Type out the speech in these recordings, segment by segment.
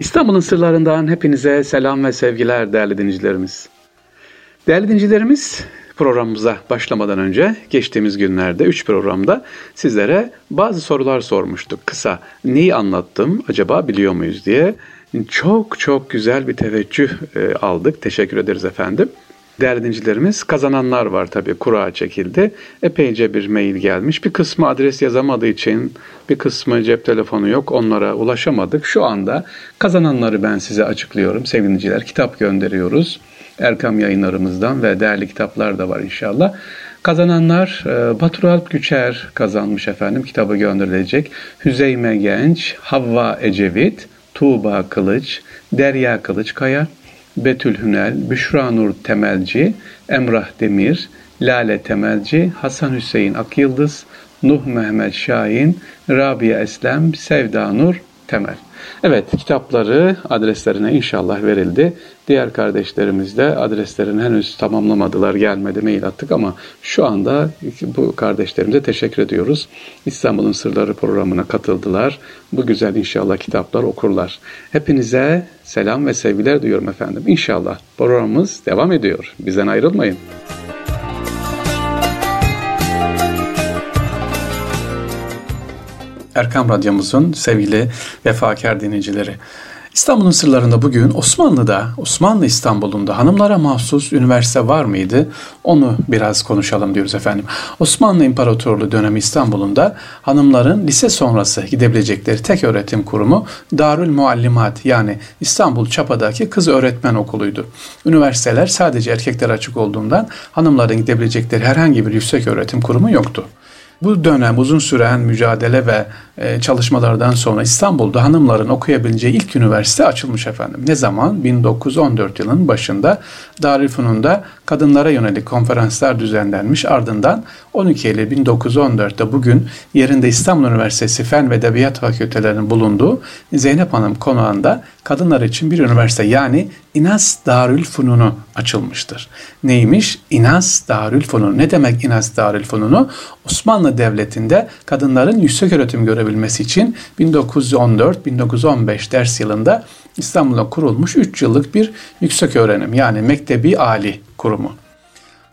İstanbul'un sırlarından hepinize selam ve sevgiler değerli dinleyicilerimiz. Değerli dinleyicilerimiz programımıza başlamadan önce geçtiğimiz günlerde 3 programda sizlere bazı sorular sormuştuk. Kısa neyi anlattım acaba biliyor muyuz diye. Çok çok güzel bir teveccüh e, aldık. Teşekkür ederiz efendim. Değerli dinleyicilerimiz kazananlar var tabii kura çekildi. Epeyce bir mail gelmiş. Bir kısmı adres yazamadığı için bir kısmı cep telefonu yok onlara ulaşamadık. Şu anda kazananları ben size açıklıyorum sevgili dinleyiciler. Kitap gönderiyoruz. Erkam yayınlarımızdan ve değerli kitaplar da var inşallah. Kazananlar e, Batur Alp Güçer kazanmış efendim. Kitabı gönderilecek. Hüzeyme Genç, Havva Ecevit, Tuğba Kılıç, Derya Kılıçkaya, Betül Hünel, Büşra Nur Temelci, Emrah Demir, Lale Temelci, Hasan Hüseyin Akyıldız, Nuh Mehmet Şahin, Rabia Eslem, Sevda Nur Temel. Evet kitapları adreslerine inşallah verildi. Diğer kardeşlerimiz de adreslerini henüz tamamlamadılar gelmedi mail attık ama şu anda bu kardeşlerimize teşekkür ediyoruz. İstanbul'un Sırları programına katıldılar. Bu güzel inşallah kitaplar okurlar. Hepinize selam ve sevgiler duyuyorum efendim. İnşallah programımız devam ediyor. Bizden ayrılmayın. Erkam Radyomuzun sevgili vefakar dinleyicileri. İstanbul'un sırlarında bugün Osmanlı'da, Osmanlı İstanbul'unda hanımlara mahsus üniversite var mıydı? Onu biraz konuşalım diyoruz efendim. Osmanlı İmparatorluğu dönemi İstanbul'unda hanımların lise sonrası gidebilecekleri tek öğretim kurumu Darül Muallimat yani İstanbul Çapa'daki kız öğretmen okuluydu. Üniversiteler sadece erkekler açık olduğundan hanımların gidebilecekleri herhangi bir yüksek öğretim kurumu yoktu. Bu dönem uzun süren mücadele ve çalışmalardan sonra İstanbul'da hanımların okuyabileceği ilk üniversite açılmış efendim. Ne zaman? 1914 yılının başında Darülfünun'da kadınlara yönelik konferanslar düzenlenmiş. Ardından 12 Eylül 1914'te bugün yerinde İstanbul Üniversitesi Fen ve Edebiyat Fakültelerinin bulunduğu Zeynep Hanım konağında kadınlar için bir üniversite yani İnas Darülfünun'u açılmıştır. Neymiş? İnas Darülfünun. Ne demek İnas Darülfünun'u? Osmanlı Devleti'nde kadınların yüksek öğretim görebilmesi için 1914-1915 ders yılında İstanbul'da kurulmuş 3 yıllık bir yüksek öğrenim yani Mektebi Ali kurumu.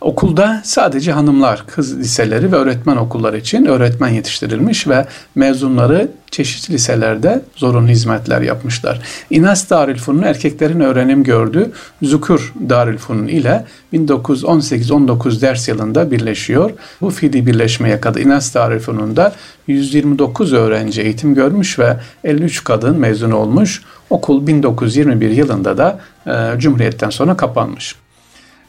Okulda sadece hanımlar, kız liseleri ve öğretmen okulları için öğretmen yetiştirilmiş ve mezunları çeşitli liselerde zorunlu hizmetler yapmışlar. İnas Darülfun'un erkeklerin öğrenim gördüğü Zukur Darülfun'un ile 1918-19 ders yılında birleşiyor. Bu fiili birleşmeye kadar İnas Darülfun'unda 129 öğrenci eğitim görmüş ve 53 kadın mezun olmuş. Okul 1921 yılında da e, Cumhuriyet'ten sonra kapanmış.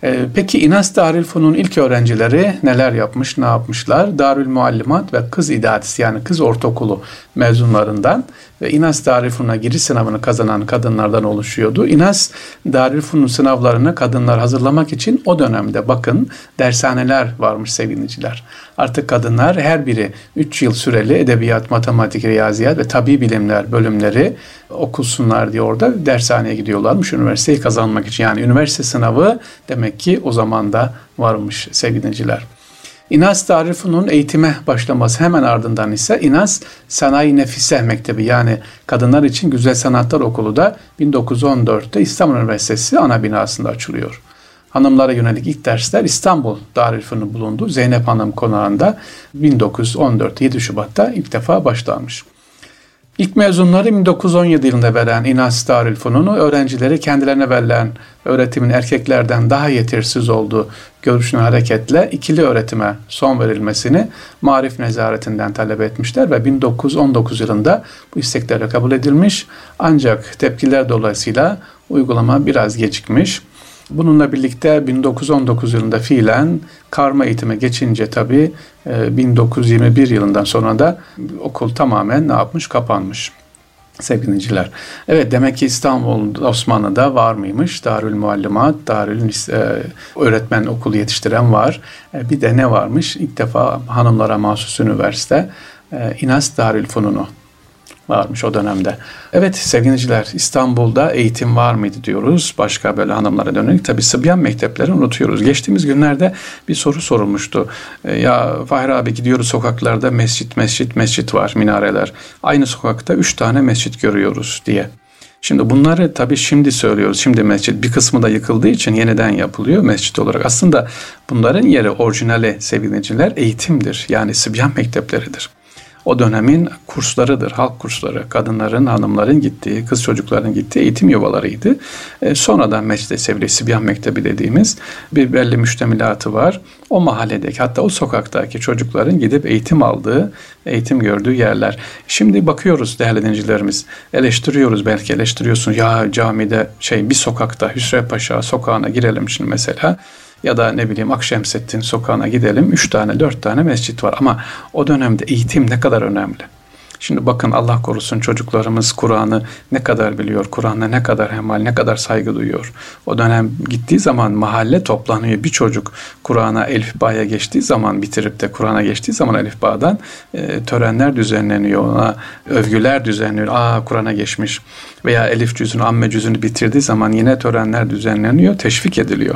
Ee, peki İnas Darülfun'un ilk öğrencileri neler yapmış, ne yapmışlar? Darül Muallimat ve Kız İdadisi yani Kız Ortaokulu mezunlarından ve İnas Darülfun'a giriş sınavını kazanan kadınlardan oluşuyordu. İnas Darülfun'un sınavlarını kadınlar hazırlamak için o dönemde bakın dershaneler varmış sevgiliciler. Artık kadınlar her biri 3 yıl süreli edebiyat, matematik, riyaziyat ve tabi bilimler bölümleri okusunlar diye orada dershaneye gidiyorlarmış üniversiteyi kazanmak için. Yani üniversite sınavı demek ki o zaman da varmış sevgiliciler. İnas Tarifu'nun eğitime başlaması hemen ardından ise İnas Sanayi Nefise Mektebi yani kadınlar için Güzel Sanatlar Okulu da 1914'te İstanbul Üniversitesi ana binasında açılıyor. Hanımlara yönelik ilk dersler İstanbul Darülfünun bulunduğu Zeynep Hanım konağında 1914 7 Şubat'ta ilk defa başlanmış. İlk mezunları 1917 yılında veren İnas Darülfununu öğrencileri kendilerine verilen öğretimin erkeklerden daha yetersiz olduğu görüşüne hareketle ikili öğretime son verilmesini Marif Nezaretinden talep etmişler ve 1919 yılında bu istekleri kabul edilmiş ancak tepkiler dolayısıyla uygulama biraz gecikmiş. Bununla birlikte 1919 yılında fiilen karma eğitime geçince tabi 1921 yılından sonra da okul tamamen ne yapmış kapanmış sevgiliciler. Evet demek ki İstanbul Osmanlı'da var mıymış? Darül Muallimat, Darül e, öğretmen okulu yetiştiren var. E, bir de ne varmış? İlk defa hanımlara mahsus üniversite e, İnas Darül Fununu varmış o dönemde. Evet sevgiliciler İstanbul'da eğitim var mıydı diyoruz. Başka böyle hanımlara dönük. Tabi Sıbyan mektepleri unutuyoruz. Geçtiğimiz günlerde bir soru sorulmuştu. E, ya Fahir abi gidiyoruz sokaklarda mescit mescit mescit var minareler. Aynı sokakta üç tane mescit görüyoruz diye. Şimdi bunları tabii şimdi söylüyoruz. Şimdi mescit bir kısmı da yıkıldığı için yeniden yapılıyor mescit olarak. Aslında bunların yeri orijinali sevgiliciler eğitimdir. Yani Sibyan mektepleridir o dönemin kurslarıdır, halk kursları. Kadınların, hanımların gittiği, kız çocukların gittiği eğitim yuvalarıydı. E, sonradan Meclis Sevri Sibyan Mektebi dediğimiz bir belli müştemilatı var. O mahalledeki hatta o sokaktaki çocukların gidip eğitim aldığı, eğitim gördüğü yerler. Şimdi bakıyoruz değerli dinleyicilerimiz, eleştiriyoruz belki eleştiriyorsun. Ya camide şey bir sokakta Hüsrev Paşa sokağına girelim şimdi mesela ya da ne bileyim Akşemseddin sokağına gidelim. Üç tane, dört tane mescit var. Ama o dönemde eğitim ne kadar önemli. Şimdi bakın Allah korusun çocuklarımız Kur'an'ı ne kadar biliyor, Kur'an'a ne kadar hemal, ne kadar saygı duyuyor. O dönem gittiği zaman mahalle toplanıyor. Bir çocuk Kur'an'a Elifba'ya geçtiği zaman bitirip de Kur'an'a geçtiği zaman Elifba'dan e, törenler düzenleniyor. Ona övgüler düzenleniyor. Aa Kur'an'a geçmiş. Veya Elif cüzünü, amme cüzünü bitirdiği zaman yine törenler düzenleniyor, teşvik ediliyor.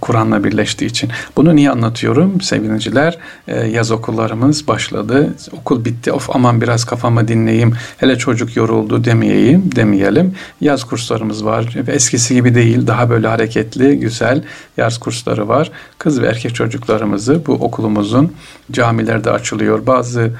Kur'an'la birleştiği için. Bunu niye anlatıyorum sevgiliciler? Ee, yaz okullarımız başladı. Okul bitti. Of aman biraz kafama dinleyeyim. Hele çocuk yoruldu demeyeyim, demeyelim. Yaz kurslarımız var. Eskisi gibi değil. Daha böyle hareketli, güzel yaz kursları var. Kız ve erkek çocuklarımızı bu okulumuzun camilerde açılıyor. Bazı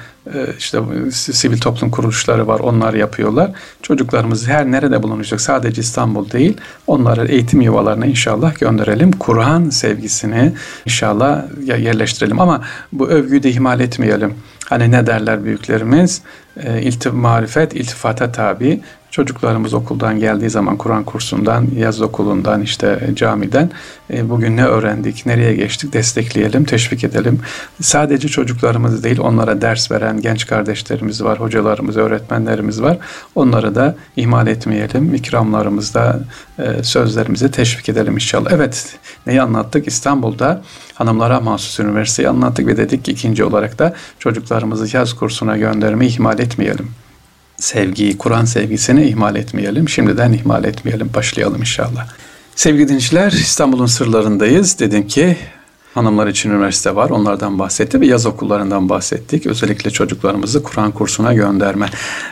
işte sivil toplum kuruluşları var onlar yapıyorlar. Çocuklarımız her nerede bulunacak sadece İstanbul değil onları eğitim yuvalarına inşallah gönderelim. Kur'an sevgisini inşallah yerleştirelim ama bu övgüyü de ihmal etmeyelim. Hani ne derler büyüklerimiz? E, iltif marifet iltifata tabi. Çocuklarımız okuldan geldiği zaman Kur'an kursundan, yaz okulundan, işte camiden e, bugün ne öğrendik, nereye geçtik destekleyelim, teşvik edelim. Sadece çocuklarımız değil onlara ders veren genç kardeşlerimiz var, hocalarımız, öğretmenlerimiz var. Onları da ihmal etmeyelim. İkramlarımızda e, sözlerimizi teşvik edelim inşallah. Evet neyi anlattık? İstanbul'da hanımlara mahsus üniversiteyi anlattık ve dedik ki ikinci olarak da çocuklarımızı yaz kursuna göndermeyi ihmal etmeyelim sevgiyi, Kur'an sevgisini ihmal etmeyelim. Şimdiden ihmal etmeyelim. Başlayalım inşallah. Sevgili dinleyiciler İstanbul'un sırlarındayız. Dedim ki hanımlar için üniversite var. Onlardan bahsetti ve yaz okullarından bahsettik. Özellikle çocuklarımızı Kur'an kursuna gönderme.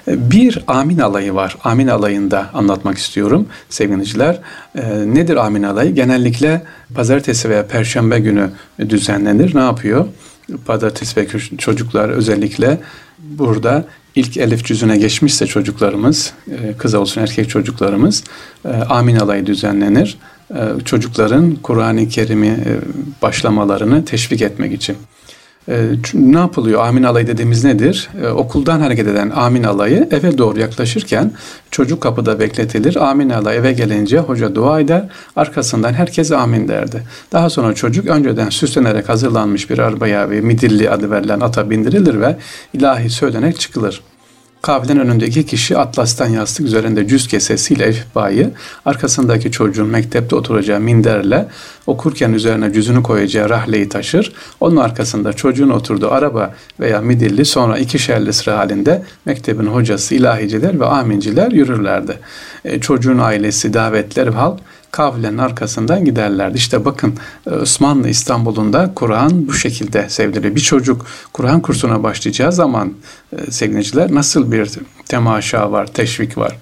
Bir amin alayı var. Amin alayında anlatmak istiyorum sevgiliciler. E, nedir amin alayı? Genellikle pazartesi veya perşembe günü düzenlenir. Ne yapıyor? Pazartesi ve çocuklar özellikle burada ilk elif cüzüne geçmişse çocuklarımız, e, kız olsun erkek çocuklarımız e, amin alayı düzenlenir. E, çocukların Kur'an-ı Kerim'i başlamalarını teşvik etmek için. E, ne yapılıyor? Amin alayı dediğimiz nedir? E, okuldan hareket eden amin alayı eve doğru yaklaşırken çocuk kapıda bekletilir. Amin alayı eve gelince hoca dua eder. Arkasından herkes amin derdi. Daha sonra çocuk önceden süslenerek hazırlanmış bir arabaya ve midilli adı verilen ata bindirilir ve ilahi söylenerek çıkılır. Kafilenin önünde iki kişi atlastan yastık üzerinde cüz kesesiyle elifbayı, arkasındaki çocuğun mektepte oturacağı minderle okurken üzerine cüzünü koyacağı rahleyi taşır. Onun arkasında çocuğun oturduğu araba veya midilli sonra iki şerli sıra halinde mektebin hocası, ilahiciler ve aminciler yürürlerdi. E, çocuğun ailesi, davetler ve halk kafilenin arkasından giderlerdi. İşte bakın e, Osmanlı İstanbul'unda Kur'an bu şekilde sevdiriyor. Bir çocuk Kur'an kursuna başlayacağı zaman e, sevgiliciler nasıl bir temaşa var, teşvik var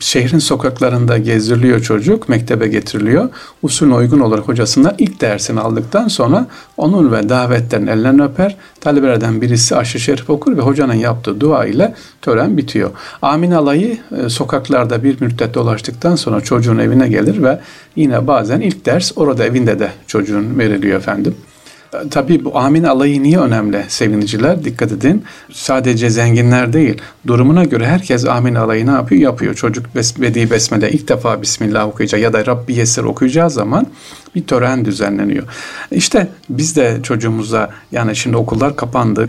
şehrin sokaklarında gezdiriliyor çocuk, mektebe getiriliyor. Usulüne uygun olarak hocasından ilk dersini aldıktan sonra onun ve davetlerin ellerini öper. Talebelerden birisi aşı şerif okur ve hocanın yaptığı dua ile tören bitiyor. Amin alayı e, sokaklarda bir müddet dolaştıktan sonra çocuğun evine gelir ve yine bazen ilk ders orada evinde de çocuğun veriliyor efendim. Tabii bu amin alayı niye önemli sevgiliciler? Dikkat edin. Sadece zenginler değil. Durumuna göre herkes amin alayı ne yapıyor? Yapıyor. Çocuk bes Bedi Besmele ilk defa Bismillah okuyacak ya da Rabbi Yesir okuyacağı zaman bir tören düzenleniyor. İşte biz de çocuğumuza yani şimdi okullar kapandı.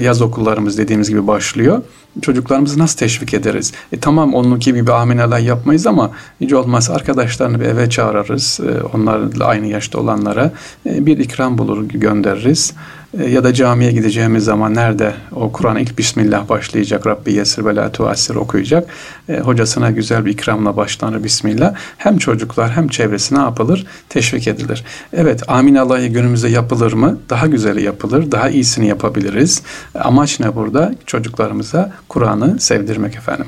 Yaz okullarımız dediğimiz gibi başlıyor. Çocuklarımızı nasıl teşvik ederiz? E tamam onunki gibi amenalar yapmayız ama hiç olmazsa arkadaşlarını bir eve çağırırız. E, onlarla aynı yaşta olanlara e, bir ikram bulur göndeririz. E, ya da camiye gideceğimiz zaman nerede o Kur'an ilk Bismillah başlayacak Rabbi yesir ve la tuassir okuyacak. E, hocasına güzel bir ikramla başlanır Bismillah. Hem çocuklar hem çevresi ne yapılır? Teşvik edilir. Evet amin Allah'ı günümüzde yapılır mı? Daha güzeli yapılır. Daha iyisini yapabiliriz. Amaç ne burada? Çocuklarımıza Kur'an'ı sevdirmek efendim.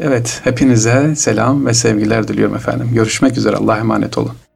Evet, hepinize selam ve sevgiler diliyorum efendim. Görüşmek üzere. Allah'a emanet olun.